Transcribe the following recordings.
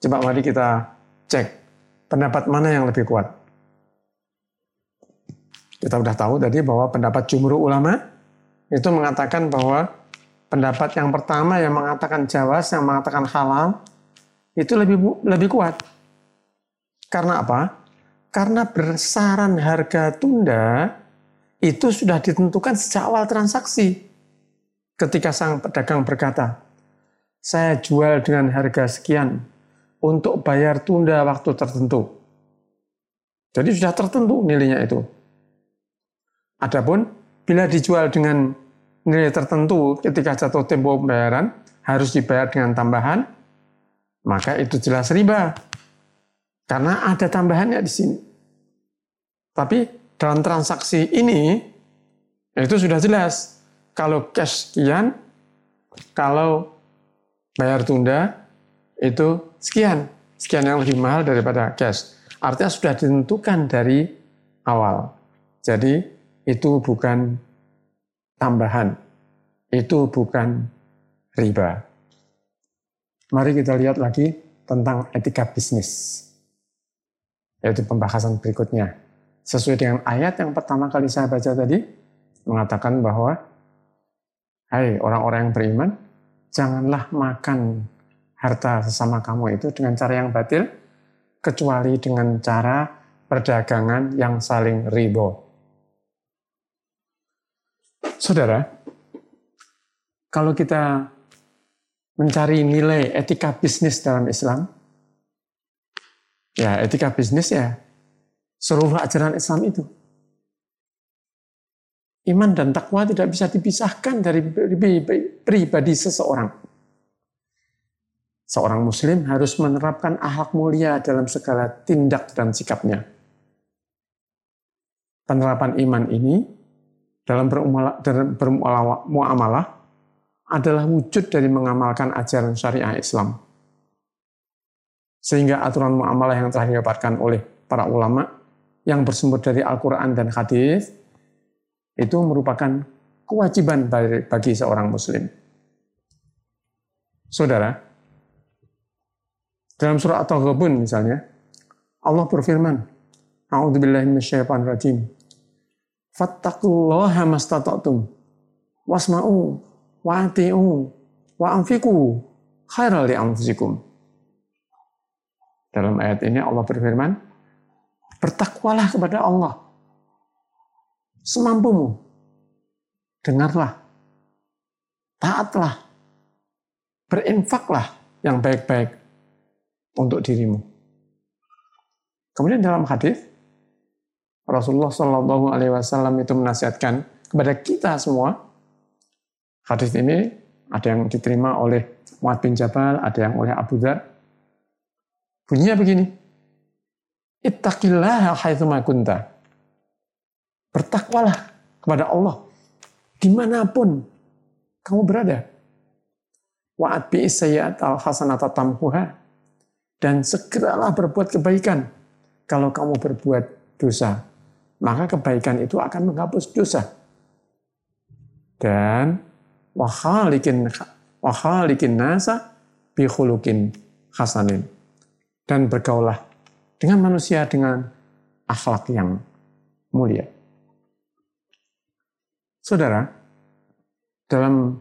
Coba mari kita cek pendapat mana yang lebih kuat. Kita sudah tahu tadi bahwa pendapat jumhur ulama itu mengatakan bahwa pendapat yang pertama yang mengatakan jawas, yang mengatakan halal, itu lebih lebih kuat. Karena apa? Karena besaran harga tunda itu sudah ditentukan sejak awal transaksi. Ketika sang pedagang berkata, saya jual dengan harga sekian untuk bayar tunda waktu tertentu. Jadi sudah tertentu nilainya itu. Adapun bila dijual dengan nilai tertentu ketika jatuh tempo pembayaran harus dibayar dengan tambahan, maka itu jelas riba. Karena ada tambahannya di sini. Tapi dalam transaksi ini itu sudah jelas. Kalau cash sekian, kalau bayar tunda itu sekian. Sekian yang lebih mahal daripada cash. Artinya sudah ditentukan dari awal. Jadi itu bukan tambahan, itu bukan riba. Mari kita lihat lagi tentang etika bisnis. Yaitu pembahasan berikutnya. Sesuai dengan ayat yang pertama kali saya baca tadi, mengatakan bahwa, Hai orang-orang yang beriman, janganlah makan harta sesama kamu itu dengan cara yang batil, kecuali dengan cara perdagangan yang saling ribo. Saudara, kalau kita mencari nilai etika bisnis dalam Islam, ya etika bisnis ya seluruh ajaran Islam itu. Iman dan takwa tidak bisa dipisahkan dari pribadi seseorang. Seorang muslim harus menerapkan akhlak mulia dalam segala tindak dan sikapnya. Penerapan iman ini dalam bermuamalah adalah wujud dari mengamalkan ajaran syariah Islam. Sehingga aturan muamalah yang telah didapatkan oleh para ulama yang bersumber dari Al-Quran dan hadis itu merupakan kewajiban bagi seorang muslim. Saudara, dalam surah At-Taghabun misalnya, Allah berfirman, A'udzubillahi rajim fattaqullaha mastata'tum. Wasma'u wa ati'u wa anfiqu khairal li anfusikum. Dalam ayat ini Allah berfirman, bertakwalah kepada Allah. Semampumu. Dengarlah, taatlah, berinfaklah yang baik-baik untuk dirimu. Kemudian dalam hadis Rasulullah Shallallahu Alaihi Wasallam itu menasihatkan kepada kita semua. Hadis ini ada yang diterima oleh Muhammad bin Jabal, ada yang oleh Abu Dhar. Bunyinya begini. Ittaqillah haitsuma kunta. Bertakwalah kepada Allah di mana pun kamu berada. Wa'at bi sayyi'at al hasanata tamhuha. Dan segeralah berbuat kebaikan kalau kamu berbuat dosa maka kebaikan itu akan menghapus dosa. Dan wahalikin nasa bihulukin hasanin. Dan bergaulah dengan manusia dengan akhlak yang mulia. Saudara, dalam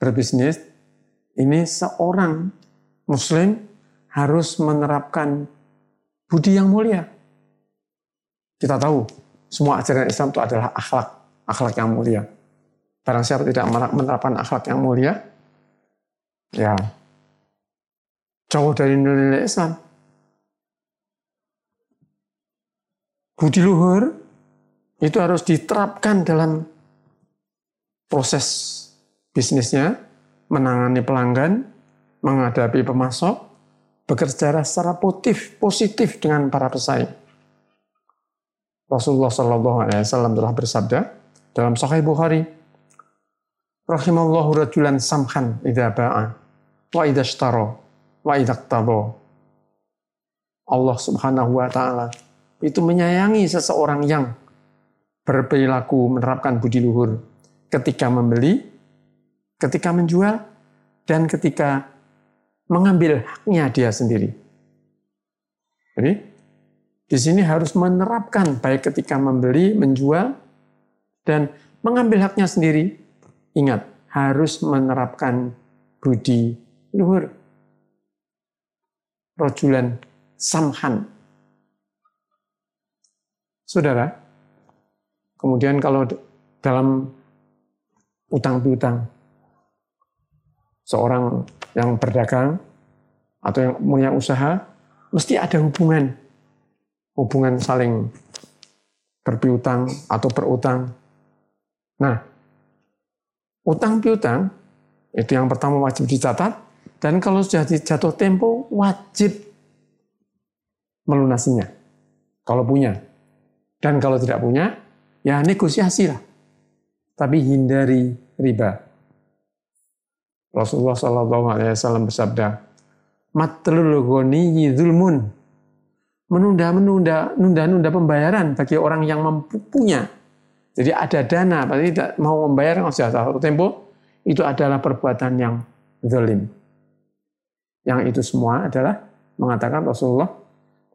berbisnis ini seorang muslim harus menerapkan budi yang mulia kita tahu semua ajaran Islam itu adalah akhlak, akhlak yang mulia. Barang siapa tidak menerapkan akhlak yang mulia, ya jauh dari nilai Islam. Budi luhur itu harus diterapkan dalam proses bisnisnya, menangani pelanggan, menghadapi pemasok, bekerja secara positif, positif dengan para pesaing. Rasulullah Shallallahu Alaihi Wasallam telah bersabda dalam Sahih Bukhari, Rahimallahu rajulan samhan idha ba'a wa idha shtaro wa idha Allah Subhanahu wa taala itu menyayangi seseorang yang berperilaku menerapkan budi luhur ketika membeli, ketika menjual dan ketika mengambil haknya dia sendiri. Jadi di sini harus menerapkan baik ketika membeli, menjual, dan mengambil haknya sendiri. Ingat, harus menerapkan budi luhur. Rojulan samhan. Saudara, kemudian kalau dalam utang piutang, seorang yang berdagang atau yang punya usaha, mesti ada hubungan. Hubungan saling berpiutang atau berutang. Nah, utang piutang itu yang pertama wajib dicatat dan kalau sudah jatuh tempo wajib melunasinya kalau punya. Dan kalau tidak punya, ya negosiasi lah. Tapi hindari riba. Rasulullah Shallallahu Alaihi Wasallam bersabda, "Matlul ghani zulmun." Menunda-menunda, nunda-nunda pembayaran bagi orang yang mempunyai. Jadi ada dana, tapi tidak mau membayar sudah satu tempo, itu adalah perbuatan yang zalim. Yang itu semua adalah mengatakan Rasulullah,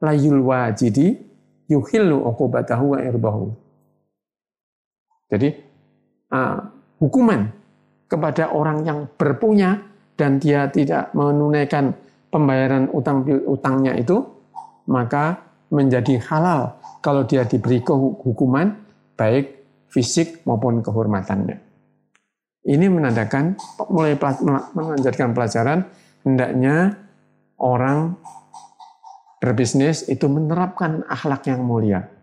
layul wajidi yuhillu uqubatahu wa irbahu. Jadi uh, hukuman kepada orang yang berpunya dan dia tidak menunaikan pembayaran utang utangnya itu, maka menjadi halal kalau dia diberi hukuman baik fisik maupun kehormatannya. Ini menandakan mulai mengajarkan pelajaran hendaknya orang berbisnis itu menerapkan akhlak yang mulia.